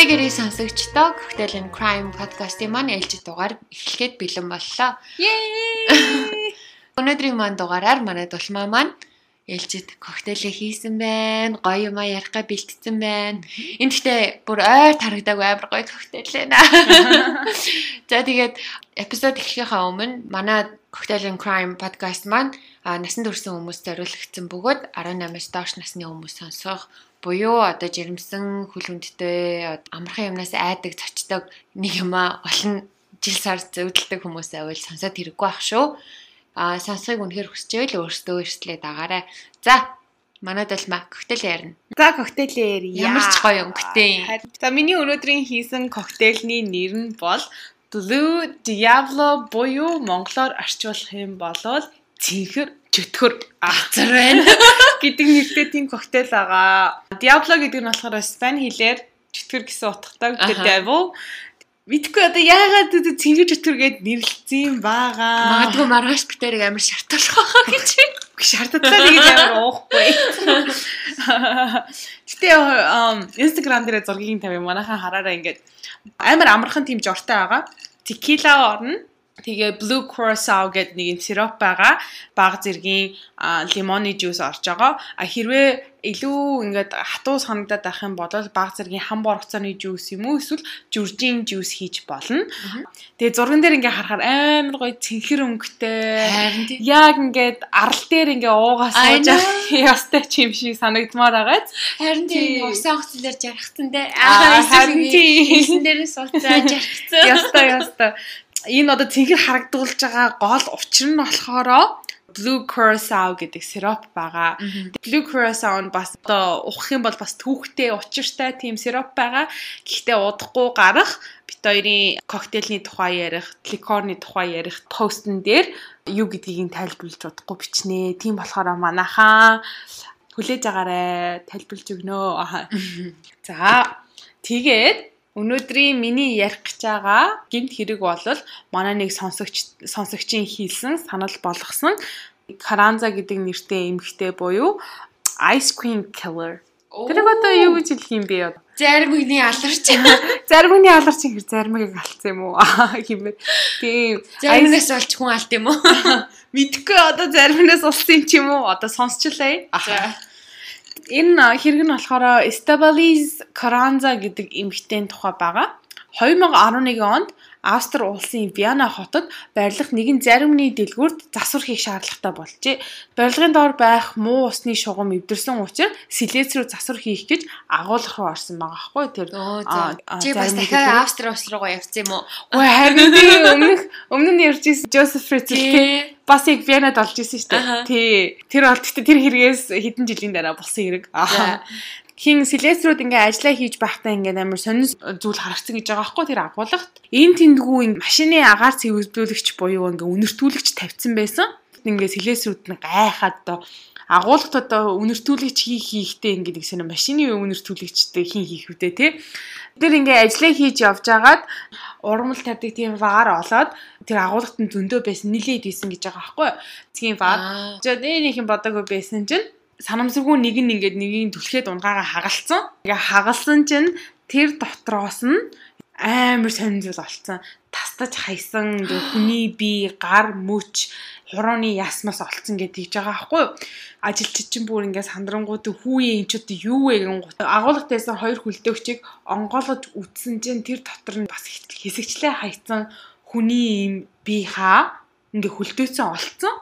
Хүрэгэрийн сонсогчдоо Cocktail and Crime podcast-ийн маань ээлжид дугаар эхлэхэд бэлэн боллоо. Өнөөдрийн маань дугаараар манай дулмаа маань ээлжид коктейлээ хийсэн байна. Гоё юм а ярихгаа бэлтцсэн байна. Энд гэхдээ бүр ойр тарагдаагүй амар гоё коктейл байна. За тэгээд эпизод эхлэхийнхаа өмнө манай Cocktail and Crime podcast маань насан туршсан хүмүүст зориулагдсан бөгөөд 18-аас доош насны хүмүүс сонсох буюу одоо жирэмсэн хүлүндтэй амархан юмнаас айдаг цочдог нэг юм а олон жил сар зөвдөлдөг хүмүүсээ бол сонсоод хэрэггүй ах шүү. А сонсохыг үнэхээр хүсчихвэл өөрсдөө эрсдлээ дагаарай. За манайд бол мак коктейл ярина. За коктейлээр Ямар ч гоё өнгөтэй. За миний өнөөдрийн хийсэн коктейлний нэр нь бол Blue Diablo буюу монголоор орчуулах юм бол цэнхэр чөтгөр Азар байна. гэдэг нэртэй тийм коктейл байгаа. Diablo гэдэг нь болохоор Испани хэлээр чөтгөр гэсэн утгатай. Аха. Devil. Мэдгүй одоо яагаад цэнхэр чөтгөр гэд нэрлэлсэн юм байгаа. Магадгүй маргааш битэрийг амар шартуулах байгаа гэж. шаардлагатай гэж амар уухгүй. Гэтэ Instagram дээр зургийг тавь манайхан хараараа ингээд амар амархан тийм жортой байгаа. Tequila орно. Тэгээ Blue Curacao гэдэг нэг юм сироп байгаа. Баг зэргийн лимоны жуус орж байгаа. А хэрвээ илүү ингээд хатуу санагдаад байх юм бол баг зэргийн хам боргоцооны жуус юм уу эсвэл жүржийн жуус хийж болно. Тэгээ зурган дээр ингээ харахаар амар гоё цэнхэр өнгөтэй. Яг ингээд арал дээр ингээ уугаа сууж авах ястай ч юм шиг санагдмаар байгаа. Харин Тийм. усан хөцлөөр жаргацсан те. Аа, харин тийм. Хэлсэн дээрээ сууцаа жаргацсан. Ястай ястай. Энэ одоо цэнхэр харагдуулж байгаа гол учир нь болохоро Blue Curacao гэдэг сироп байгаа. Blue Curacao нь бас одоо ухах юм бол бас түүхтэй учиртай тийм сироп байгаа. Гэхдээ удахгүй гарах бит хоёрын коктейлний тухай ярих, ликорны тухай ярих постн дээр юу гэдгийг нь тайлбарлаж удахгүй бичнэ. Тийм болохоор манайхаа хүлээж агаарэ тайлбарлаж өгнө. Аха. За тэгээд өнөөдрийн миний ярих гэж байгаа гэмт хэрэг бол манай нэг сонсогч сонсогчийн хийсэн санал болгосон Каранза гэдэг нэртэй эмэгтэй буюу Ice Cream Killer. Тэрийг одоо юу гэж хэлэх юм бэ? Зарим үгний аларч. Заримны аларч хэр заримыг алдсан юм уу? хэмээ. Тийм. Заримнаас олж хүн алт юм уу? Мэдхгүй одоо заримнаас улсан юм ч юм уу? Одоо сонсчлаа. За. Энэ хэрэг нь болохоор Stabilis Carranza гэдэг эмэгтэйн тухай байгаа. 2011 онд Австри улсын Виана хотод барилга нэгэн заримны дэлгүүрт засвар хийх шаардлагатай болжээ. Барилгын доор байх муу усны шугам эвдэрсэн учраас силэц рүү засвар хийх гэж агуулга руу орсон байгаа хгүй тэр. Чи бас дахиад. Австри улс руугаа явсан юм уу? Ой харин өмнөх өмнө нь ярьж ирсэн Тий. тий. Бас яг Вианад олж ирсэн шүү дээ. Тий. Тэр бол гэхдээ тэр хэрэгээс хэдэн жилийн дараа болсон хэрэг. Хин Силестрүүд ингээ ажиллаа хийж байхдаа ингээ амар сонин зүйл харагдсан гэж байгаа байхгүй тэр агуулгад. Энэ тэндгүү ингээ машины агаар цэвэрлүүлэгч буюу ингээ үнэртүүлэгч тавьсан байсан. Ингээ Силестрүүд нь гайхаад одоо агуулгад одоо үнэртүүлэгч хийх хийхтэй ингээ нэг сонир машины үнэртүүлэгчтэй хин хийх үдэ тий. Тэр ингээ ажиллаа хийж явж агаад урмал тавьдаг тийм ваар олоод тэр агуулгад нь зөндөө байсан нилээд исэн гэж байгаа байхгүй. Цгийн ваар Аа. За нэг юм бодоогүй байсан чинь санамсаргүй нэг нь ингээд нэгийг түлхээд унгаагаа хагалсан. Ингээ хагалсан чинь тэр дотроос нь амар сонир зүйл олцсон. Тастаж хайсан хүний бие, гар, мөч, хурууны ясмаас олцсон гэдэг хийж байгаа байхгүй юу? Ажилчид чинь бүр ингээ сандрангууд хүүе энэ ч одоо юу вэ гэн агуулгатайсан хоёр хүлдээгчийг онгоолгож үтсэн чинь тэр дотор нь бас хэсэгчлээ хайцсан хүний юм бие хаа ингээ хүлдөөцөн олцсон.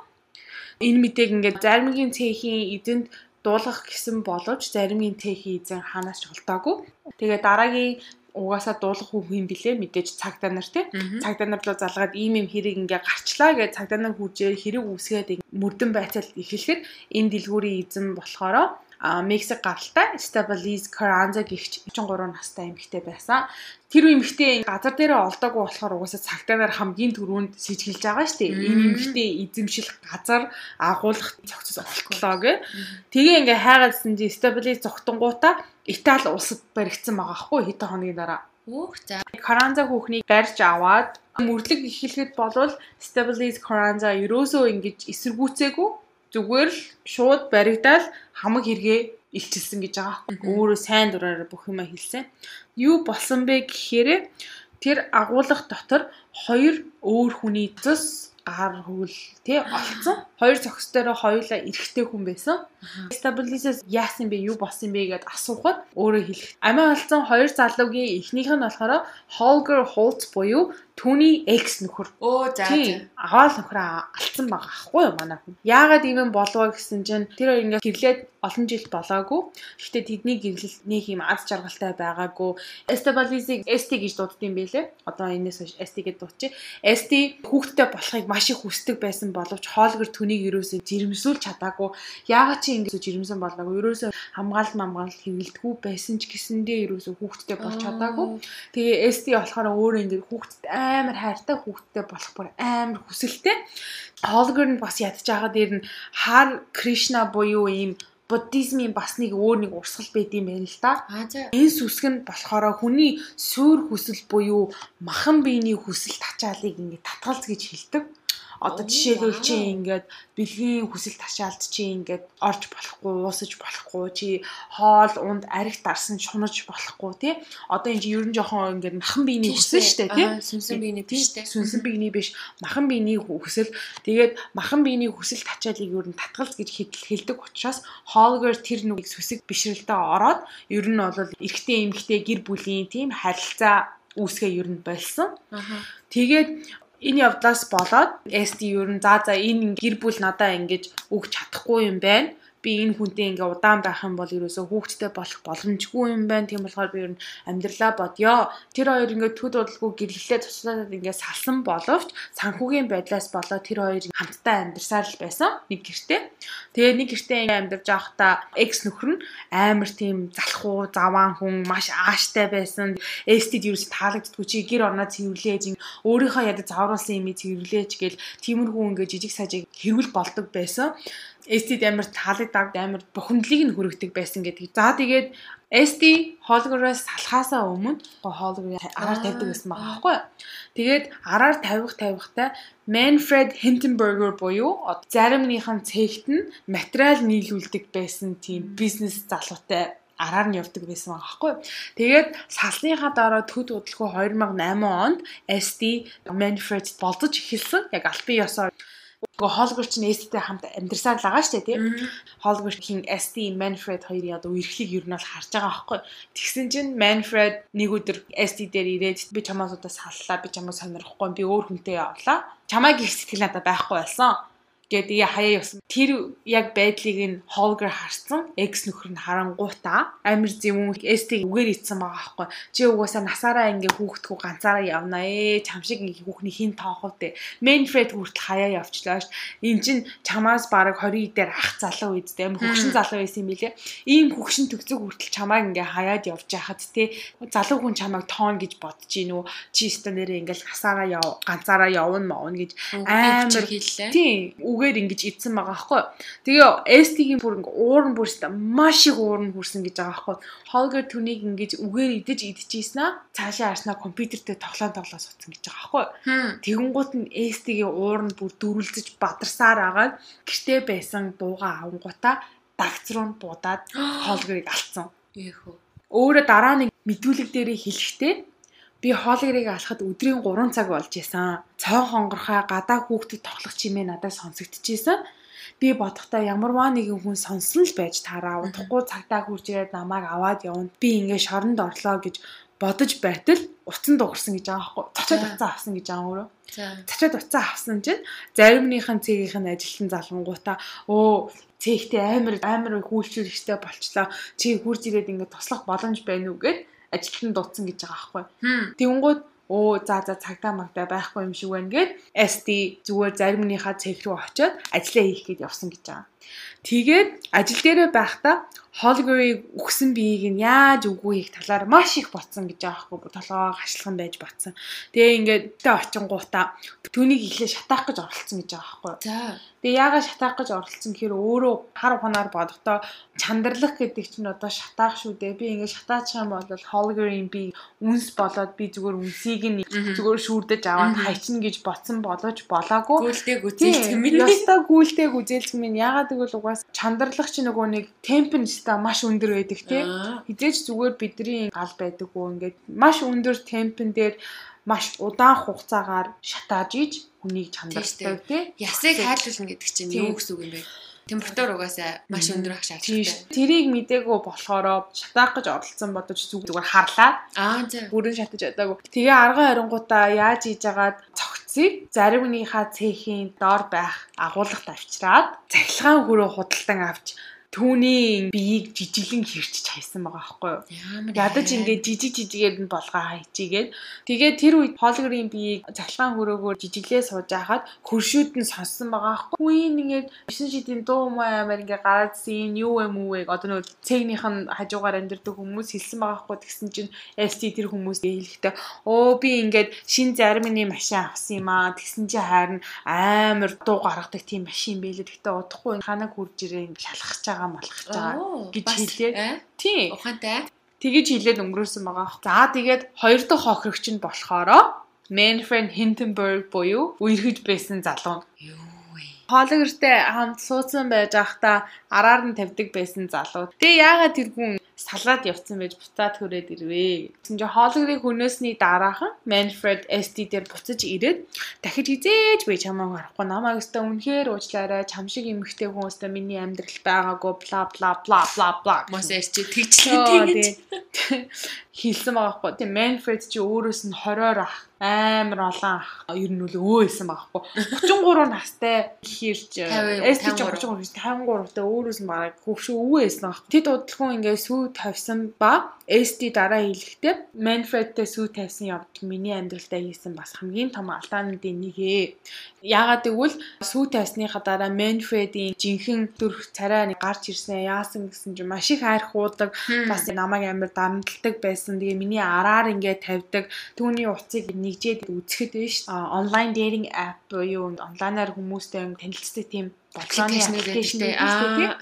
Энэ мэдээг ингээд заримгийн цэхийн эзэнд дуулгах гэсэн боловч заримгийн цэхийн эзэн ханаас олдоогүй. Тэгээ дараагийн угаасаа дуулах хүн юм блэ мэдээж цагдаа нар тий. Цагдаа нар руу залгаад ийм юм хэрэг ингээ гарчлаа гэж цагдаа нар хүржээ хэрэг үсгээд мөрдөн байцаал эхлэхэд энэ дэлгүүрийн эзэн болохоро Мексик гаралтай Stabilis Carranza гихч 33 настай эмэгтэй байсан. Тэр эмэгтэй газар дээрээ олдоогүй болохоор угаасаа цагтаа нар хамгийн түрүүнд сэжгэлж байгаа шүү дээ. Энэ эмэгтэй эзэмшил газар агуулгах зохицол олтлоо гэ. Тэгээ ингээ хайгаадсан чи Stabilis зогтонгуудаа Итали улсад баригдсан байгаа хгүй хэдэн хоногийн дараа. Өөх за. Каранза хүүхнийг барьж аваад мөрлөг эхлэхэд болвол Stabilis Carranza ерөөсөө ингэж эсэргүүцээгүй зүгээр л шууд баригдаал хамаг хэрэгээ илчилсэн гэж байгаа байхгүй. Өөрөө сайн дураараа бүх юма хэлсэн. Юу болсон бэ гэхээр тэр агуулга дотор хоёр өөр хүний цус гар хөвөл тий олцсон. Хоёр зохистороо хоёулаа эрэгтэй хүн байсан. Stabilis яасан бэ? Юу болсон бэ гэд асуухад өөрөө хэлэх. Амиа олцсон хоёр залуугийн эхнийх нь болохоор Holger Holtz буюу түүний экс нөхөр. Оо за. Аваал нөхөр алдсан байгаа аахгүй юу манай хүн. Яагаад ийм болов гэсэн чинь тэр хоёр ингээд гэрлээд олон жил болоогүй. Гэхдээ тэдний гэрлэл нэг юм аз жаргалтай байгаагүй. Estabilis-ийг ST гэж дуудсан юм байлээ. Одоо энэс хойш ST гэж дуудчих. ST хүүхдтэй болохыг маш их хүсдэг байсан боловч хоолгор түүнийг юусоо жирэмсүүлж чадаагүй. Яагаад чи ингэж жирэмсэн болоогүй. Юусоо хамгаалт мамгаалт хэвлэлтгүй байсан ч гэсэндээ юусоо хүүхдтэй болж чадаагүй. Тэгээ ST болохоор өөрөө ингэж хүүхдэд амар хайртай хүүхдтэй болох бүр амар хүсэлтэй. Холгор нь бас ядж байгаа дээр нь Хар Кришна буюу ийм буддизмын бас нэг өөр нэг урсгал байд юм байна л да. Энэ сүсг нь болохоор хүний суур хүсэл буюу махан биений хүсэл тачаалыг ингэ татгалз гэж хэлдэг. Одоо жишээлбэл чи ингээд бэлгийн хүсэл ташаалд чи ингээд орж болохгүй, уусаж болохгүй, чи хоол унд арих дарсан шунаж болохгүй тий. Одоо энэ чи ерөн жоохон ингээд махан биений хүсэл штэ тий. Сүнсэн биений биш тий. Сүнсэн биений биш, махан биений хүсэл. Тэгээд махан биений хүсэл тачаалыг ер нь татгалз гэж хэлдэг учраас хоолгоор тэр нүгийг сүсэг бишрэлтэд ороод ер нь бол эрэгтэй эмэгтэй гэр бүлийн тийм харилцаа үүсгээ ер нь болсон. Тэгээд энэ явдлаас болоод ST ер нь за за энэ гэр бүл надаа ингэж өгч чадахгүй юм байна би энэ хүнтэй ингээ удаан байх юм бол ерөөсөө хүүхдтэй болох боломжгүй юм байна. Тийм болохоор би ер нь амьдралаа бодё. Тэр хоёр ингээ төд удалгүй гэрлэлээ туслаад ингээ салсан боловч санхүүгийн байдлаас болоод тэр хоёр хамтдаа амьдарсаар л байсан нэг гэртээ. Тэгээ нэг гэртээ ингээ амьдарч байхдаа экс нөхөр нь амар тийм залхуу, заваан хүн маш ааштай байсан. Эстид ерөөс таалагддаггүй чи гэр орноо цэвэрлээж өөрийнхөө ядаж завруулсан юмыг цэвэрлээж гээл тиймэрхүү ингээ жижиг сажиг хэрүүл болдог байсан. ST амар таалагдав амар бухимдлыг нь хүргэдэг байсан гэдэг. За тэгээд ST хоолгороос салхаасаа өмнө хоолгорыг араар тавьдаг байсан байгаа байхгүй? Тэгээд араар тавих тавихтай Manfred Hindenburger буюу заримныхан цэгт нь материал нийлүүлдэг байсан тийм бизнес залуутай араар нь явдаг байсан байгаа байхгүй. Тэгээд салсныхаа дараа төд удалгүй 2008 онд ST Manfred болдож эхэлсэн. Яг албан ёсоор Нөгөө Холгорч нь Эсттэй хамт амьдарсаар л байгаа шүү дээ тий. Холгорчийн Эсти Манфред хоёрын одоо үерхлийг ер нь бол харж байгаа байхгүй. Тэгсэн чинь Манфред нэг өдөр Эсти дээр ирээд би чамаас удаа саллаа, би чамаа сонирхгүй, би өөр хүнтэй явлаа. Чамайг их сэтгэл надад байхгүй байсан гэдэг хаяа явсан. Тэр яг байдлыг нь Холгер харсан. Экс нөхөр нь харангуутаа амир зэвүүн эстиг үгээр ицсэн байгаа байхгүй. Чи угаасаа насаараа ингээ хүүхдгүү ганцаараа явна ээ. Чам шиг ингээ хүүхний хин тоохов те. Менфред хүртэл хаяа явчлаа ш. Энд чин чамаас бараг 20 дээр ах залуу үздэй. Амир хөгшин залуу байсан юм билэ. Ийм хөгшин төгцөг хүртэл чамайг ингээ хаяад явж байхад те. Залуу хүн чамайг тоон гэж бодож гин үү. Чи өстө нэрээ ингээл насаараа яв ганцаараа явна мавна гэж амар хэллээ. Тийм үгээр ингэж идсэн байгаа байхгүй. Тэгээ ST-ийн бүр ингээ уурн бүрстэ маш их уурн хүрсэн гэж байгаа байхгүй. Holger түүнийг ингэж үгээр идэж идчихсэн аа цаашаа харснаа компьютертэй тоглоом тоглоо суудсан гэж байгаа байхгүй. Тэгэнгუут нь ST-ийн уурн бүр дөрүлзэж бадарсаар агаад гэртээ байсан дууга авангуудаа дагц руу буудаад Holger-ыг алдсан. Яхөө. Өөрө дараа нэг мэдүүлэг дээрээ хэлэхдээ Би хоолгэрийг алхад өдрийн 3 цаг болж исэн. Цой хонгорхой гадаа хүүхдэд тоглох чимээ надад сонсогдчихсэн. Би бодохдоо ямарваа нэгэн хүн сонсон л байж таараа удахгүй цагтаа хурж ирээд намайг аваад явна. Би ингээ шоронд орлоо гэж бодож байтал уцан дуурсан гэж байгаа байхгүй. Цачаад уцан авсан гэж байгаа өөрөө. Цачаад уцан авсан чинь заримныхан цэгийнх нь ажилтан залгангуудаа өө цэгтэй амар амар хүүлчүүлэгчтэй болчлоо. Чи хурж ирээд ингээ туслах боломж байна уу гэд ажилтан дуудсан гэж байгаа байхгүй. Тэнгүүд оо за за цагдаа магтаа байхгүй юм шиг байна гэд ST зүгээр заримныхаа цэг рүү очиод ажиллаа хийх гээд явсан гэж байгаа. Тэгээд ажил дээрээ байхдаа Холгорыг үхсэн биеийг нь яаж үгүй их талаар маш их ботсон гэж байгаа хгүй толгоо хашлах нь байж батсан. Тэгээ ингээд тэ очингуудаа түүнийг ихлэ шатаах гэж оролцсон гэж байгаа хгүй. За. Тэгээ яагаад шатаах гэж оролцсон гэхээр өөрөө хар ухаанаар бодохдоо чандарлах гэдэг чинь одоо шатаах шүү дээ. Би ингээд шатаачих юм бол Холгорын би үнс болоод би зүгээр үнсийг нь зүгээр шүүрдэж аваад хайчна гэж ботсон болооч болоогүй. Гүйлтэй гүзээлч юм минь. Ястаа гүйлтэй гүзээлч минь яагаад тэгвэл угаас чандралах чи нөгөө нэг темп нь ста маш өндөр байдаг тий. Хизээч зүгээр бидний гал байдаг уу ингээд маш өндөр темпэн дээр маш удаан хугацаагаар шатааж иж хүнийг чандардаг тий. Ясыг хайлуулна гэдэг чинь юу гэсэн үг юм бэ? температур угаасаа маш өндөр ах шаардлагатай. Тэрийг мдээгүй болохоор шатаах гэж оролцсон бодож зүгээр харлаа. Аа за. Бүрэн шатаж чадаагүй. Тэгээ арган харингуудаа яаж хийж агаад цогцсыг зарим нэгийнхаа цехийн доор байх агуулгад авчираад цахилгаан хөрөө худалдан авч түүний биеийг жижиглэн хэрчиж хайсан байгаа байхгүй юу. Ядаж ингээд жижиг жижигээр нь болгоо хайчигээд тэгээд тэр үед Холгрийн биеийг цахилгаан хөрөөгөөр жижиглээ сууж байхад хөршүүд нь сонссон байгаа байхгүй. Үин ингээд 9 шидийн дуу маа амар ингээд гараад зин юу юм уу вэ? Одоо нөгөө цэгнийх нь хажуугаар амьдэрдэг хүмүүс хэлсэн байгаа байхгүй. Тэгсэн чинь ST тэр хүмүүс хэлэхдээ оо би ингээд шин заримны машин авсан юм аа. Тэгсэн чинь харин амар дуу гаргадаг тийм машин байлээ. Тэгтээ удахгүй ханаг хурж ирээ шалхах байгаа малхаж байгаа гэж хэлээ. Э? Тийм. Ухаантай. Тэгэж хэлээд өнгөрөөсөн байгаа. За тэгээд хоёр дахь хохирогч нь болохоро Manfred Hindenburg буюу үерхэж байсан залуу. Хоологертэй хамт суудсан байж байхдаа араар нь тавьдаг байсан залуу. Тэгээ яагаад тэр хүн салаад явцсан байж буцаад хүрээд ирвэ. Тэгсэн чинь хоологрыг хөнөөсний дараахан Manfred ST дээр буцаж ирээд дахиж хизээж би чамайг харахгүй. Намайг өстө үнэхээр уучлаарай. Чам шиг эмэгтэй хүн өстө миний амьдрал байгаагүй. Бла бла бла бла бла. Мос ярьчих тэгчлээ тэгэж хийлсэн байгаа хгүй. Тэгээ Manfred чи өөрөөс нь 20-оор ах амар олон ах. Ер нь үл өөйсэн байхгүй 33 настай ихэрч ST 33 53 та өөрөөс нь бараг хөвшөө өвөөсэн байхгүй тэд удалгүй ингээ сүү тавьсан ба ST дараа хэлэхдээ Manfred-тэй сүү тавьсан явд миний амьдралдаа хийсэн бас хамгийн том алдаануудын нэг ээ. Яагаад гэвэл сүү тавьсныхаа дараа Manfred-ийн жинхэнэ дөрх царай гарч ирсэн яасан гэсэн чинь маш их хайр хуудаг бас намайг амар дарамтлагдаг байсан тэгээ миний араар ингээ тавьдаг. Түүний уцыг нэгжээд үзэхэд биш. Онлайн dating app буюу онлайнаар хүмүүстэй танилцдаг тийм бодлооны аппликейшн гэдэг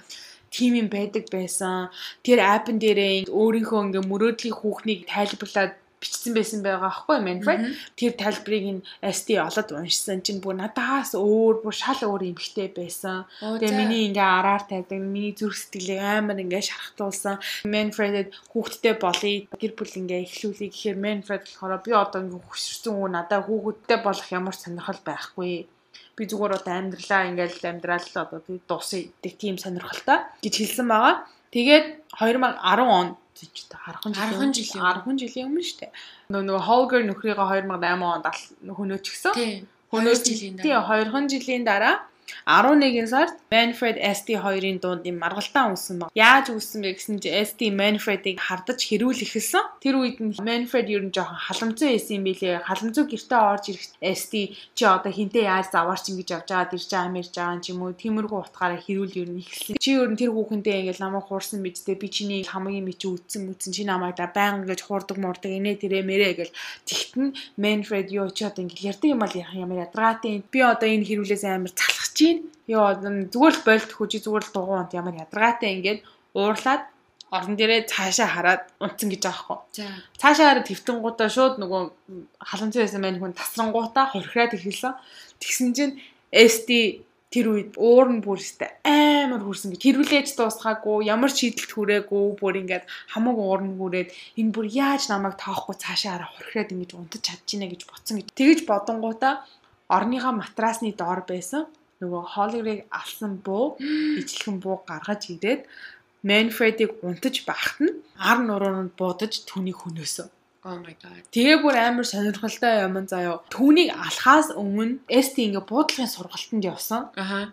тийм. юм байдаг байсан. Тэр апн дээрээ өөрийнхөө ингээ мөрөөдлийн хүүхнийг тайлбарлаад бичсэн байсан байгаа аахгүй Manfred. Тэр тайлбарыг нь ST олоод уншсан чинь бүр надаас өөр бүр шал өөр эмхтэй байсан. Тэгээ миний ингээ араар тавьдаг, миний зүрх сэтгэлийг амар ингээ шархтуулсан. Manfred-д хүүхдтэй болъё. Гэр бүл ингээ эхлүүлэе гэхээр Manfred болохоор би одоо ингээ хөшөрсөн үү надаа хүүхэдтэй болох ямар сонирхол байхгүй би зүгээр одоо амьдралаа ингээл амьдрал одоо дуусъя гэх тийм сонирхолтой гэж хэлсэн байгаа. Тэгээд 2010 он ч та 10 жилийн 10 жилийн өмнө шүү дээ. Нөгөө Holger нөхрийгөө 2008 онд хөнөөчихсөн. Хөнөөж жилийн дараа. Тийм 20 жилийн дараа 11 сард Manfred ST2-ын дунд юм маргалтаа үүссэн баг. Яаж үүссэн бэ гэсэн чи ST Manfred-ыг хардаж хэрүүл эхэлсэн. Тэр үед нь Manfred ер нь жоохон халамцсан байсан юм билээ. Халамцуу гэртээ орж ирэх ST чи одоо хинтээ яаж заваарч ингэж явж байгаад ирж байгаа юм ярьж байгаа юм уу? Тиймэрхүү утгаараа хэрүүл ер нь эхэлсэн. Чи ер нь тэр хүүхэнтэй ингээл намайг хуурсан бидтэй би чиний хамгийн ми чи үтсэн мүтсэн чи намайг да баян гэж хуурдаг муурдаг инээ тэрэ мэрэ гэл тэгтэн Manfred юу ч одоо ингээл ярьдаг юм аа ямар ядраатай. Би одоо энэ хэрүүлээс амар залхаж чинь ёо зүгээр л болт хүчи зүгээр л дугуйнд ямар ядаргаатай ингээд уурлаад орон дээрээ цаашаа хараад унтсан гэж байгаа хгүй. За. Цаашаа хараад твтэнгуудаа шууд нөгөө халамцсан байсан мань хүн тасрангуудаа хорхираад ирхэлсэн. Тэгсэн чинь ST тэр үед уур нь бүр өстэй. Амар хүрсэн гэж тэрүүлээж дуусгаагүй? Ямар шийдэлт хүрээгүй? Бүр ингээд хамаг уур нь хүрээд энэ бүр яаж намайг таахгүй цаашаа хараа хорхираад ингэж унтаж чадчихна гэж ботсон гэж. Тэгэж бодонгуудаа орныхаа матрасны доор байсан нөгөө Холлерыг алсан буу ижлэхэн буу гаргаж ирээд Manfred-ийг унтаж байхад нь ар нуруунд буудаж түүнийг хөнөөсөн. Oh my god. Тэгээ бүр амар сонирхолтой юм заяо. Түүнийг алхаас өмнө ST ингээ буудлагын сургалтанд явсан.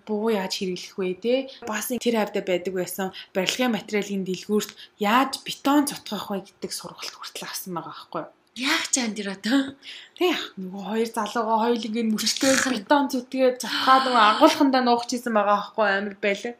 Буу яаж хэрэглэх вэ те? Бас тэр хавьда байдаг байсан барилгын материалын дэлгүүрт яаж бетон цутгах вэ гэдэг сургалт хүртэл авсан байгаа байхгүй юу? Яах ч ан дэр одоо. Тэг нөгөө хоёр залуугаа хоёул ингэ мөрчтэй бетон зүтгээ затгаад нөгөө агуулхандаа нуугчээсэн байгаа аахгүй амир байлаа.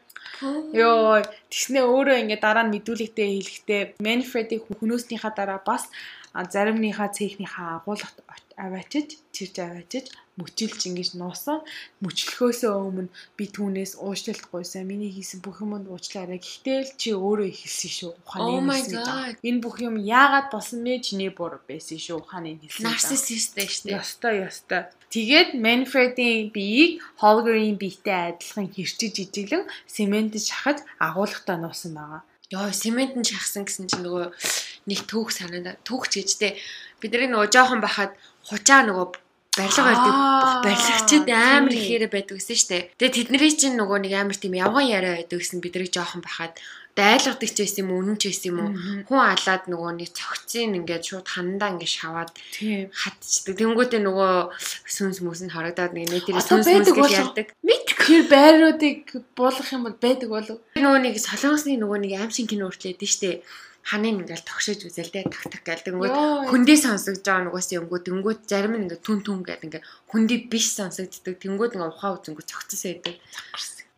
Йоо тэгснээ өөрөө ингэ дараа нь мэдүүлэгтэй хэлэхдээ Manfred-ийг хөнөөснийхаа дараа бас заримныхаа цехнийхаа агуулгад аваачиж, чирж аваачиж мөчилж ингэж нуусан. Мөчлөхөөсөө өмнө би түүнээс уучлалт гуйсан. Миний хийсэн бүх юмд уучлаарай. Гэхдээ л чи өөрөө ихэлсэн шүү. Ухааны хэлсэн. Энэ бүх юм яагаад болсон бэ? Чиний бур байсан шүү. Ухааны хэлсэн. Нарциссист байж тээ. Ястай ястай. Тэгээд Manfred-ийн биеийг Holger-ийн биетэй адилхан хэрчиж ижиглэн цементд шахаж агуулгатай нуусан байгаа. Йоо, цементд шахсан гэсэн чинь нөгөө нэг түүх санаа түүхч гэжтэй. Бидний нөгөө жоохон бахад хучаа нөгөө барилга барьдаг барилгачид амар ихээр байдаг гэсэн дээ. Тэгээ тэдний чинь нөгөө нэг амар тийм явган яриа байдаг гэсэн бидрийг жоохон бахад дайлгадаг ч байсан юм уу үнэн ч байсан юм уу хүн алаад нөгөө нэг цогцын ингээд шууд хандаа ингээд шаваад хатчдаг. Тэнгүүтээ нөгөө сүнс мүс нь харагдаад нэг нэтэр сүнс мүс гэж ярьдаг. Мэдгүй. Байруудыг буулгах юм бол байдаг болов. Нөгөө нэг солонгосны нөгөө нэг аим шин кино үртлээд штэ ханыг ингээл тогшиж үзэл тэ так так гэл тэнгүүд хүндээ сонсогдож байгаа нугаас юмгөө тэнгүүд зарим нь ингээ түн түн гэл ингээ хүндээ биш сонсогддог. Тэнгүүд ингээ ухаа үзэнгүү цогцсон байдаг.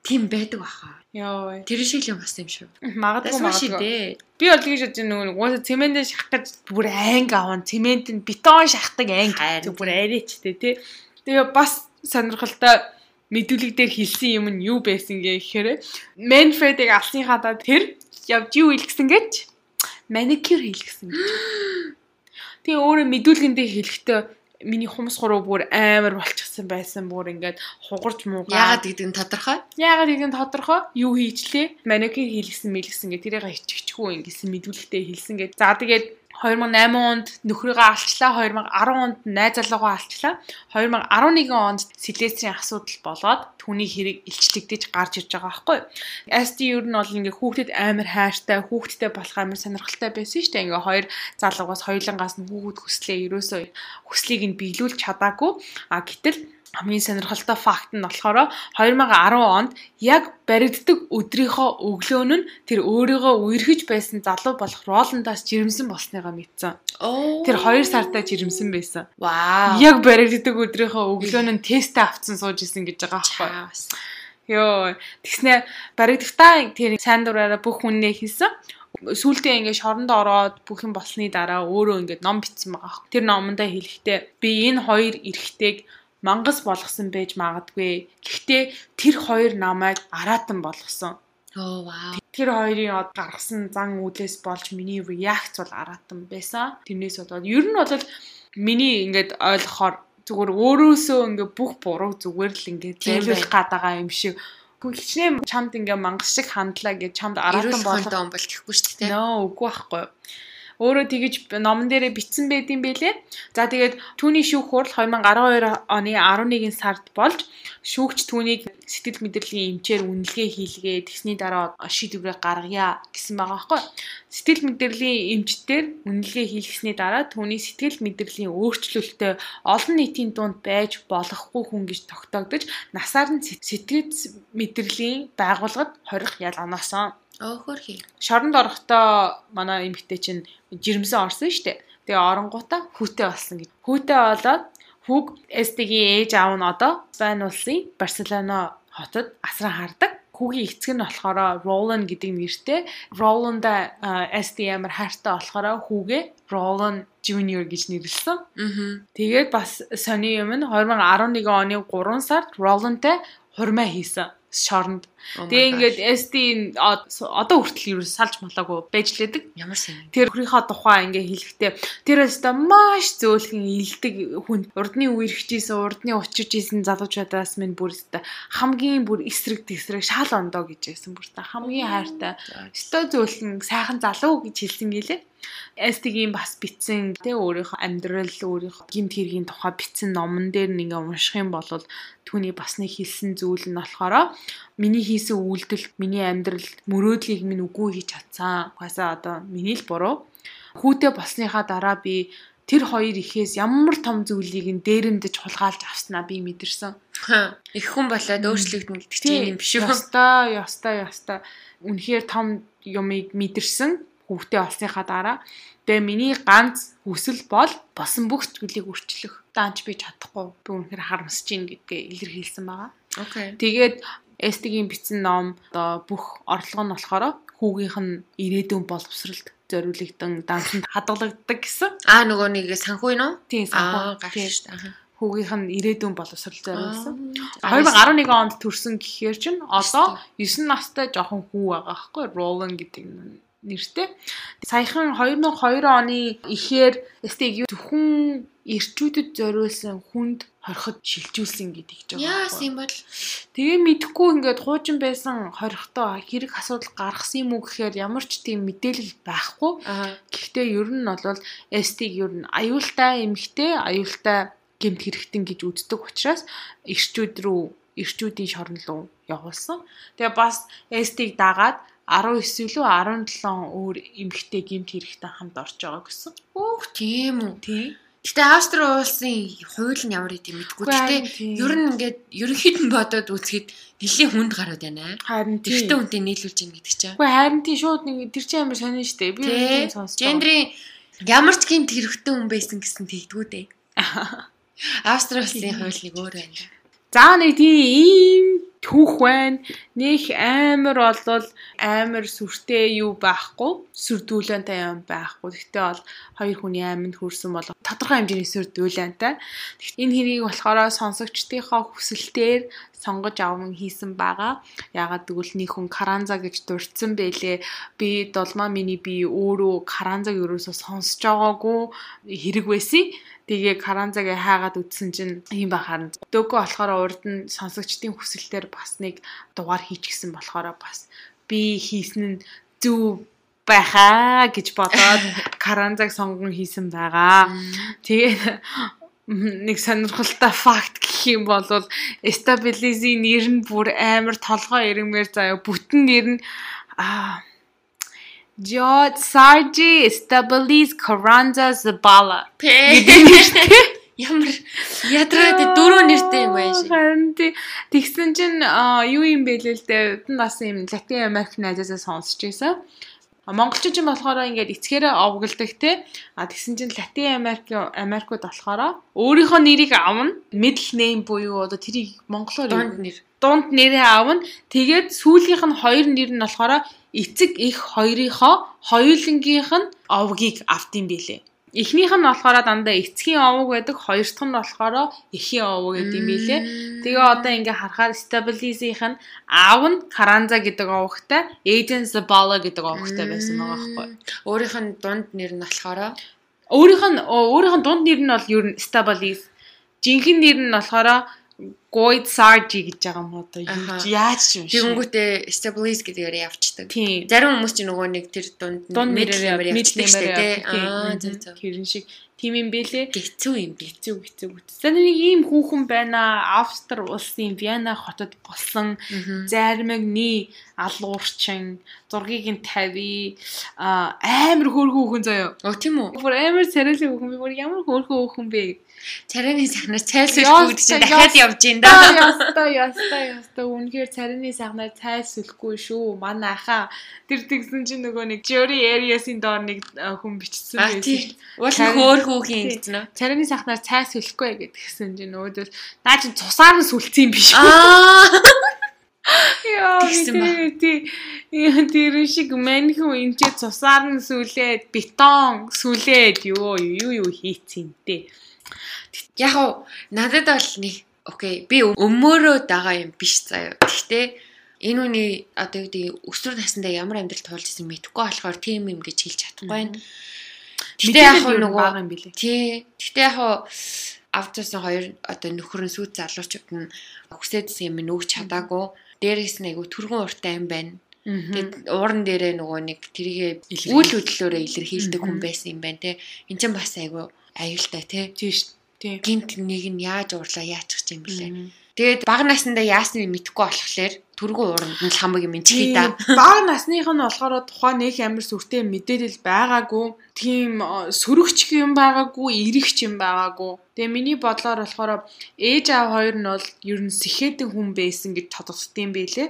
Тийм байдаг баха ёо тэр шиг юм бас юм шүү. Магадгүй магадгүй. би бол тэгж бодож нөгөө угаасаа цементээ шахах гэж бүр анги аван цемент нь бетон шахдаг анги бүр арайчтэй тий. Тэгээ бас сонирхолтой мэдүүлэг дээр хэлсэн юм нь юу байсан гэхээр Manfred-ыг алсныхаа даа тэр явж юу илгсэн гэж маникюр хийлгэсэн гэж. Тэгээ өөрөө мэдүүлгэндээ хэлэхдээ миний хумс хуруу бүр амар болчихсон байсан бүр ингээд хугарч муугаа. Яагаад гэдэг нь тодорхой? Яагаад гэдэг нь тодорхой? Юу хийжлээ? Маникюр хийлгэсэн мэлгэсэн гэх тэрийг хиччихгүй ингэсэн мэдүүлэгтээ хэлсэн гэж. За тэгээд 2008 онд нөхрийгөө алчлаа 2010 онд найз залуугаа алчлаа. 2011 онд Силестрийн асуудал болоод түүний хэрэг илчлэгдэж гарч ирж байгаа байхгүй. ST ер нь бол ингээ хүүхдэд амар хайртай хүүхдтэй болох амар сонирхолтой байсан шүү дээ. Ингээ хоёр залуугаас хоёлангаас нь хүүхэд хүслээ ерөөсөө хүслийг нь биелүүлж чадаагүй. А гэтэл хамгийн сонирхолтой факт нь болохоор 2010 онд яг баригддаг өдрийнхөө өглөөн нь тэр өөрийгөө үерхэж байсан залуу болох Роландаас жирэмсэн болсныгаа мэдсэн. Тэр 2 сартаа жирэмсэн байсан. Вау. Яг баригддаг өдрийнхөө өглөөн нь тест авцсан сууж исэн гэж байгаа байхгүй. Йоо, тэгснэ баригдахтаа тэр сайн дураараа бүх хүннээ хийсэн сүултээ ингээд шоронд ороод бүх юм болсны дараа өөрөө ингээд ном бичсэн байгаа. Тэр номондоо хэлэхдээ би энэ хоёр эрэгтэйг мангас болгосон байж магадгүй. Гэхдээ тэр хоёр намайг араатан болгосон. Оо вау. Тэр хоёрын од гаргасан зан үйлээс болж миний реакц бол араатан байсан. Тэрнээс болоод ер нь бол миний ингээд ойлгохоор зүгээр өөрөөсөө ингээд бүх буруу зүгээр л ингээд зайлуулах гад байгаа юм шиг хичнээн чамд ингээ мангас шиг хандлаа гэж чамд араатан болгох юм бол гэхгүй шүү дээ. Нөө үгүй байхгүй өөрөө тэгэж номон дээрээ бичсэн байт юм бэлээ. За тэгээд түүний шүүх хурал 2012 оны 11 сард болж шүүгч түүнийг сэтгэл мэдрэлийн эмчээр үнэлгээ хийлгээ тэгсний дараа шийдвэрээ гаргая гэсэн байгаа байхгүй. Сэтгэл мэдрэлийн эмчтэр үнэлгээ хийлгэсний дараа түүний сэтгэл мэдрэлийн өөрчлөлтөй олон нийтийн дунд байж болохгүй хүн гэж тогтоогдож насаар нь сэтгэл мэдрэлийн байгууллагад хорих ял оноосон. Өөхөр хий. Шоронд орохдоо манай эмэгтэй чинь жирэмсэн орсон штэ. Тэгээ оронгуудаа хүүтэй болсон гэж. Хүүтэй болоод хүүг ST-гийн ээж аав нь одоо Спайн улсын Барселона хотод асран хардаг. Хүүгийн эцэг нь болохоор Roland гэдэг нэртэй. Roland ST амар хайртай болохоор хүүгээ Roland Junior гэж нэрлсэн. Тэгээд бас сони юм нь 2011 оны 3 сард Roland-тай хурмаа хийсэн шоронд. Тэгээ ингээд SD одоо хүртэл юу салж малаагүй байж лээдэг. Ямар сайн. Тэр хөрийнхөө тухай ингээ хэлэхдээ тэр өстө маш зөөлхөн илдэг хүн урдны үерхжсэн урдны учирч исэн залуучуудаас минь бүр өстө хамгийн бүр эсрэг тесрэг шал ондоо гэж байсан бүр та хамгийн хайртай. Өстө зөөлхөн сайхан залуу гэж хэлсэн гэлээ. ST-гийн бас битсэн тэ өөрийнхөө амьдрал өөрийнхөө гимт хэргийн тухай битсэн номон дээр нэг ингээ унших юм бол түүний бас нэг хэлсэн зүйл нь болохоор миний хийсэн үйлдэл миний амьдрал мөрөөдлийг минь үгүй хийж чадсан. Угаасаа одоо миний л буруу. Хүүтэй болсныхаа дараа би тэр хоёр ихээс ямар том зүйлийг нь дээрэмдэж хулгайлж авснаа би мэдэрсэн. Их хүн болоод өөрчлөгдөн гэдэг чинь юм биш үү? Ястаа, ястаа, ястаа. Үнэхээр том юмыг мэдэрсэн хүүхдээ олсныхаа дараа тэгээ миний ганц хүсэл бол босон бүх зүйлийг үрчлэх. Даанч би чадахгүй. Би үнэхээр харамсаж гин гэдгээ илэрхийлсэн байгаа. Окей. Тэгээд Эстигийн бичсэн ном одоо бүх орлого нь болохоор хүүгийнх нь ирээдүйн боловсралд зориулагдсан дамжинд хадгалагддаг гэсэн. Аа нөгөө нэг санхүү нь уу? Тийм Аа санхүү. гайхаж Тийм. шүү дээ. Хүүгийнх нь ирээдүйн боловсрал зориулсан. Аа. 2011 онд төрсэн гэхээр чинь одоо 9 настай жоохон хүү байгаа байхгүй Roland гэдэг н- нэртэй. Саяхан 2002 оны ихээр эстиг зөвхөн ирчүүдэд зориулсан хүнд хорход шилжүүлсэн гэдэг ч байгаа. Яас юм бол Тэгээ мэдхгүй ингээд хуучин байсан хорхотоо хэрэг асуудал гаргасан юм уу гэхээр ямар ч тийм мэдээлэл байхгүй. Гэхдээ ер нь бол эстиг ер нь аюултай эмхтэй, аюултай гэмт хэрэгтэн гэж үздэг учраас ирчүүд рүү ирчүүдийн шорон руу явуулсан. Тэгээ бас эстиг дагаад 19 илүү 17 өөр эмхтэй гэмт хэрэгтэн хамт орж байгаа гэсэн. өөх тийм үү. Тий. Гэтэ Австри улсын хууль нь ямар гэдэг мэдгүй. Гэтэ тийм. ер нь ингээд ерөнхийд нь бодоод үзэхэд нэлийн хүнд гарууд байна. Харин тий. Тэртээ хүнтэй нийлүүлж ийн гэдэг чинь. Үгүй харин тий шууд нэг тэр чинь амар сонин штэ. Би тийм сонсож. гендрийн ямар ч гинт хэрэгтэй хүн байсан гэсэн тэгдгүү дээ. Австри улсын хууль нэг өөр байна. За нэг тийм ийм түүх байна. Них амар болвол амар сүртэй юу байхгүй. Сүрдүүлэнтэй юм байхгүй. Гэхдээ бол хоёр хүний аминд хүрсэн бол тодорхой хэмжээний сүрдүүлэнтэй. Тэгэхдээ энэ хэрийг болохоор сонсогчдынхаа хүсэлтээр сонгож аван хийсэн байгаа. Ягаад гэвэл нэг хүн Каранза гэж дурдсан байлээ. Би долмаа миний би өөрөө Каранзаг ерөөсөө сонсож байгаагүй хэрэг байсан. Тэгээ Каранзагээ хаагаад үтсэн чинь юм бахаар. Дөгөө болохоор урд нь сонсогчдын хүсэлтээр бас нэг дугаар хийчихсэн болохоор бас би хийсэн нь зөв байхаа гэж бодоод Каранзаг сонгон хийсэн байгаа. Тэгээд нэг сонирхолтой факт гэх юм бол Stabilis-ийн нэр нь бүр амар толгой ирэмээр заяа бүтэн нэр нь аа George Sargi Stabilis Carranza Zabala Ямар ядраад дөрөв нэртэй юм байна шиг. Харин тэгсэн чинь юу юм бэ лээ л дээ. Бид нас юм Латин Америк найзаасаа сонсч байсан. Ч юм болохоор ингээд эцгээрээ овгилдаг те. А тэгсэн чинь Латин Америк Америкууд болохоор өөрийнхөө нэрийг авна. Middle name буюу одоо тэрийг монголоор Дунд нэр. дунд нэрээ аавна. Тэгээд сүүлийнх нь хоёр нэр нь болохоор эцэг их хоёрынхоо хоёулангийнх нь овгийг автын билээ. Эхнийх нь болохоор дандаа эцгийн овог байдаг, хоёр дахь нь болохоор эхийн овог гэдэг юм билээ. Тэгээ одоо ингээ харахаар Stabilis-ийнх нь аав нь Каранза гэдэг овогтай, ээж нь Zabala гэдэг овогтай байсан байгаа байхгүй. Өөрийнх нь дунд нэр нь болохоор Өөрийнх нь өөрийнх нь дунд нэр нь бол ер нь Stabilis. Жинхэнэ нэр нь болохоор Goid Sargi гэж байгаа юм одоо Аха. яаж ч юм шиг. тэгэнгүүтээ Stabilis гэдгээр явчихдаг. Зарим хүмүүс ч нөгөө нэг тэр дунд нэмэр явчихдаг шүү дээ. Аа Аа зөв зөв. тэрэн шиг тийм юм бэлээ. Хэцүү юм би. Хэцүү хэцүү. За нэг ийм хүүхэн байна. Австри улсын Виана хотод болсон заримыг ни алуурчин зургийг нь тавь а амар хөөрхөн хүүхэн заяа. Оо тийм үү? Бүр амар царайлаг хүүхэн би бүр ямар хөөрхөн хүүхэн бэ. Царайны сахнаар цайлсуулгүй гэдэг чинь дахиад явж ин Да да. яста яста яста үнэхээр царины сагнаар цайлсуулгүй шүү. Манай ахаа тэр тэгсэн чинь нөгөө нэг Jury Areas-ийн доор нэг хүн бичсэн байсан. Уул хөөр хүүхийн гэсэн үү? Царины сахнаар цай сүлэхгүй гэдгсэн чинь өөдөл наа чи цусаар нь сүлцсэн юм биш үү? Яа тий. Тэр шиг маньхүү энэ ч цусаар нь сүлээд бетон сүлээд юу юу юу хийцэн дээ. Яг уу надад бол нэг окей би өмөөрөө дагаа юм биш заяа. Гэхдээ энэ үний одоо юу гэдэг өсвөр насндаа ямар амьдрал туулж ирсэн мэдэхгүй болохоор тийм юм гэж хэлж чадахгүй байна. Гэхдээ яг уу нөгөө бага юм билээ. Тий. Гэхдээ яг хуу автосын хоёр одоо нөхөр нь сүйт залуучууд нь хүсээдсэн юм нөгч чадаагүй. Дээрээс нь айгу түргэн уртай юм байна. Тэгээд ууран дээрээ нөгөө нэг Илэрхийлж. үйл хөдлөлөөрөө илэрхийлдэг хүн байсан юм байна те. Энд чинь бас айгу аюултай те. Тийш. Тий. Гинт нэг нь яаж уурлаа яачих юм блэ. Тэгээд бага наснда яасныг мэдэхгүй болохоор түргэн ууранд нь л хамаг юм чихээ да. Бага насных нь болохоор тухайн нэг амар сүртэй мэдээлэл байгаагүй. Тийм э, сөрөгч юм байгаагүй, эрэгч юм байгаагүй. Тэгээ миний бодлоор болохоор ээж аав хоёр нь бол ер нь сэхэдэн хүн байсан гэж тодорхойдсон байлээ.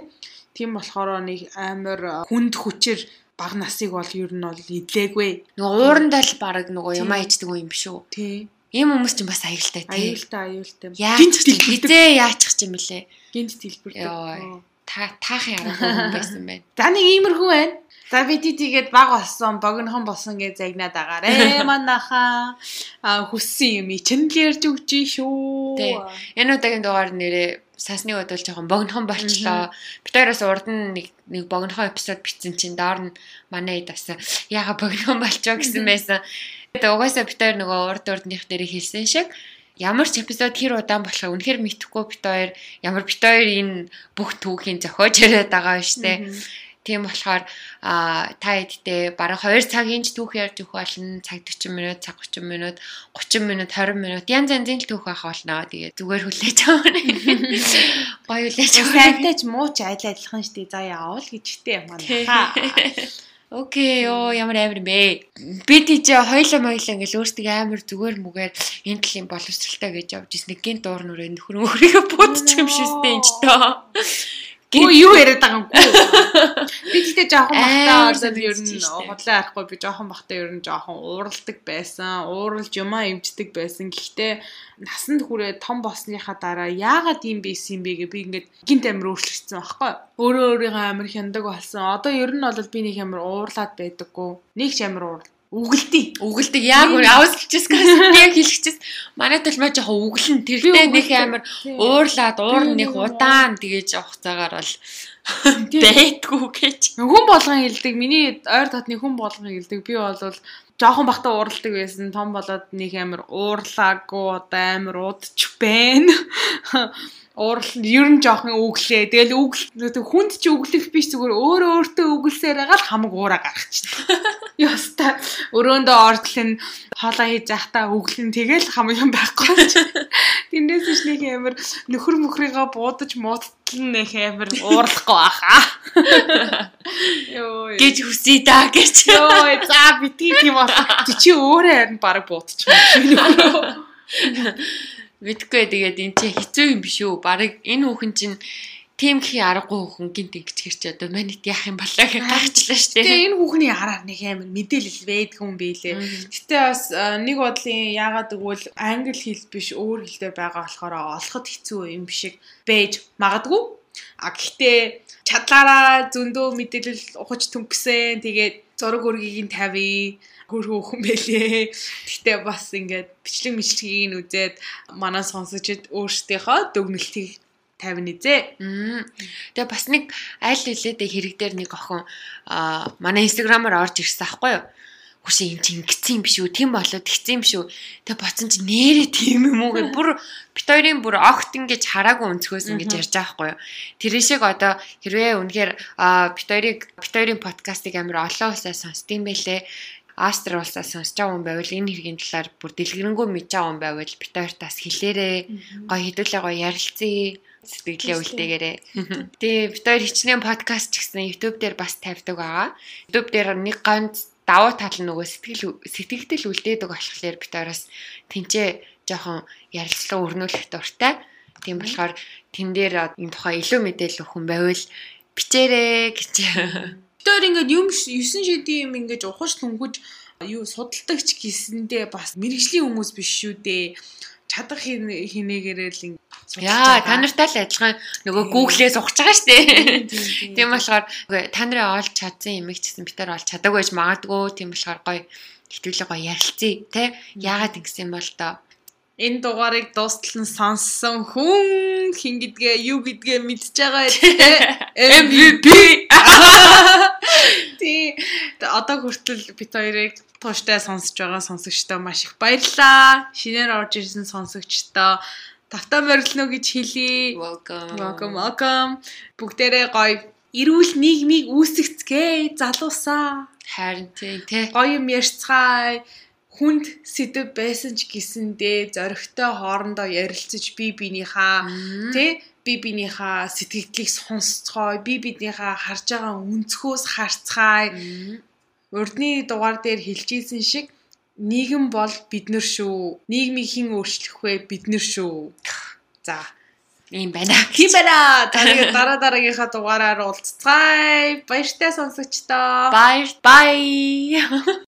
Тийм болохоор нэг амар э, хүнд хүчээр бага насыг бол ер нь бол идлээгүй. Нөгөө уурандаа л баг нөгөө юмаа ичдэг юм биш үү? Тий. Ийм хүмүүс чинь бас аюултай те. Аюултай аюултай. Чинь дэлбэрдэг. хизээ яачих чинь мөлий. Гинт дэлбэрдэг. Йой. Оо. та таахын аргагүй хүн байсан байна. За нэг иймэрхүү байна. За би тийгээд баг болсон, богинохон болсон гэж загнаад агаарэ манайхаа. А хүссэн юм чинь л ярьж өгч шүү. Энэ удаагийн дугаар нэрээ сасны бодвол жоохон богинохон болчлоо. Бид хоёроос урд нь нэг нэг богинохон эпизод бичсэн чинь доор нь манай ид бас яага богинохон болчоо гэсэн байсан. Тэгээд угаасаа бид хоёр нөгөө урд урдных дээр хэлсэн шиг ямар ч эпизод хэр удаан болохыг үнэхээр мэдэхгүй бит хоёр ямар бит хоёр энэ бүх түүхийн зохиож яриад байгаа шүү дээ. Тийм болохоор та эдтэй бараг 2 цагийн ч түүх ярьж өгөх болно. Цаг 40 минут, цаг 30 минут, 30 минут, 20 минут янз янзын түүх байх болно. Тэгээд зүгээр хүлээж аваа. Гоё хүлээж аваа. Сайнтай ч муу ч адил адилхан штий. За яавал гэжтэй манайхаа. Окей, оо ямар амар бэ? Би тийч хоёлаа моёлаа ингээл өөртөө амар зүгээр мүгээр энэ тлийн боловсралтай гэж явж ирсэн. Гинт дуур нүрээ нөхөр өөрийгөө будчих юм шүүстэй энэ ч тоо. Гүү юу яриад байгаа юм гүй. Би тэгтээ жоохон бахтаа орсон ер нь хотлоо арахгүй би жоохон бахтаа ер нь жоохон ууралдаг байсан. Ууралж юмаа эмчдэг байсан. Гэхдээ насанд хүрээ том болсныхаа дараа яагаад ийм байсан юм бэ гэ би ингээд гинт амир өөрчлөгдсөн байхгүй. Өөрөө өөрийгөө амир хяндаг болсон. Одоо ер нь бол би нэг амир уурлаад байдаггүй. Нэг ч амир уурал Үгэлдээ. Үгэлдэг яг үр авсалчихсан би яг хэлчихсэн. Манай талмаа жоохон үгэлэн тэрхтээ нэг амар уурлаад уур нэг удаан тэгэж явах цагаар бол байтгүй гэж. Хүн болгон хэлдэг. Миний ойр татны хүн болгон хэлдэг. Би бол жоохон бахта уурладаг байсан. Том болоод нэг амар уурлаагүй одоо амар удчих байна уурал ер нь жоохон өглөө. Тэгэл өглөө хүнд чи өглөх биш зүгээр өөрөө өөртөө өглсээр байгаа л хамаг уураа гаргачихна. Яста өрөөндөө ордлын хоолоо хийж захтаа өглөн тэгэл хамаг юм байхгүй. Тэндээс ч нэг амар нөхөр мөхрийгөө буудаж муудтал нэх амар уурлахгүй баха. Йоо. Гэж хүсье да гэж. Йоо, за битгий тийм бол чи өөрөө харин баг буудчих. Мэдгүй тэгээд эн чинь хэцүү юм биш үү? Бараг энэ хүүхэн чинь тийм хий аргагүй хүүхэн гинт ингэж гэрч одоо манайд яах юм болоо гэж гайхчлаа шүү дээ. Тэгээ энэ хүүхний араар нэг амар мэдээлэл байдаг юм билээ. Гэтэ бас нэг бодлын яагаад гэвэл англи хэл биш өөр хэл дээр байгаа болохоор олоход хэцүү юм шиг байж магадгүй. А гэхдээ чадлаараа зөндөө мэдээлэл ухаж төнгөсөн. Тэгээд зураг өргийг нь тавья хөрхөө хүн байлээ. Гэтэ бас ингээд бичлэг мичлэгийг нь үзээд манай сонсогчд өөрсдийнхөө дүгнэлтийг тавина зэ. Тэгээ бас нэг аль хэлээдээ хэрэг дээр нэг охин аа манай инстаграмаар орж ирсэн аахгүй юу? Хүшээ юм чи ингэсэн юм биш үү? Тэм болоод тэгсэн юм шүү. Тэгээ боцсон чи нэрээ тийм юм уу гэж бүр бит хоёрын бүр огт ингэж хараагүй өнцгөөс ингэж ярьж байгаа байхгүй юу? Тэр шиг одоо хэрвээ үнэхээр бит хоёрыг бит хоёрын подкастыг амар олон усаа сонсдсон байлээ Астр улсаас сонсож байгаа хүн байвал энэ хэргийн талаар бүр дэлгэрэнгүй мэдж байгаа хүн байвал бит хоёртаас хэлээрээ гоё хэдүүлээ гоё ярилцъя сэтгэлээ үлдээгээрээ. Тэгээ бит хоёр хичнээн подкаст ч гэсэн YouTube дээр бас тавьдаг байгаа. YouTube дээр нэг ганц давуу тал нь нөгөө сэтгэл сэтгэгдэл үлдээдэг болохоор бит хоёроос тэнцээ жоохон ярилцлага өрнүүлэх дуртай. Тийм болохоор тэн дээр энэ тухай илүү мэдээлэл өгөх хүн байвал бичээрэй гэж Тэр ингээд юм 9 шидийн юм ингээд ухаж түнгэж юу судалдаг ч гэсэндээ бас мэрэгжлийн хүмүүс биш шүү дээ. Чадах хинээгээрэл Яа, та нартай л адилхан нөгөө Google-ээс ухаж байгаа шүү дээ. Тийм болохоор та нарын олж чадсан юм их гэсэн бид нар олж чадаагүй байж магадгүй. Тийм болохоор гоё хитүүлээ гоё ярилцъя, тэ? Яагаад ингэсэн бол тоо энэ дугаарыг дуустал нь сонссон хүн хин гэдгээ юу гэдгээ мэдж байгаа MVP. Тий. Одоо хүртэл бит хоёрыг тууштай сонсож байгаа сонсогчдоо маш их баярлалаа. Шинээр орж ирсэн сонсогчдоо тавтаа морилно гэж хэлье. Welcome. Welcome, welcome. Бүгдээрээ гоё эрүүл нийгмийг үүсгэцгээ залуусаа. Харин тий, тий. Гоё юм ярьцгаая хүнд сэдв байсан ч гэсэндээ зоригтой хоорондоо ярилцаж би бинийхаа тий би бинийхаа сэтгэлдлийг сонсцгоо би биднийхээ харж байгаа өнцгөөс харцгаая урдны дугаар дээр хэлжсэн шиг нийгэм бол биднэр шүү нийгмийг хэн өөрчлөх вэ биднэр шүү за ийм байна. Тийм байна. Тэгээд дараа дараагийнхаа дугаараар уулзцгаая. Баяртай сонсогчдоо. Баяр. Bye.